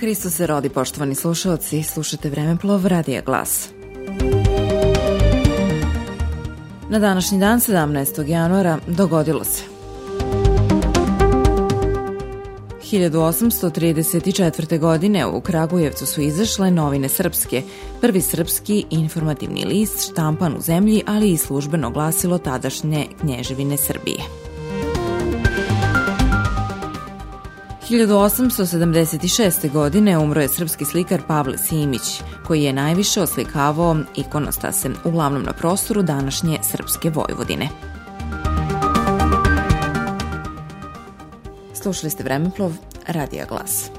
Hristo se rodi, poštovani slušalci, slušate Vremeplov, Radija Glas. Na današnji dan, 17. januara, dogodilo se. 1834. godine u Kragujevcu su izašle novine srpske, prvi srpski informativni list štampan u zemlji, ali i službeno glasilo tadašnje knježevine Srbije. 1876. godine umro je srpski slikar Pavle Simić, koji je najviše oslikavao ikonostase, uglavnom na prostoru današnje Srpske Vojvodine. Slušali ste Vremeplov, Radija Glas.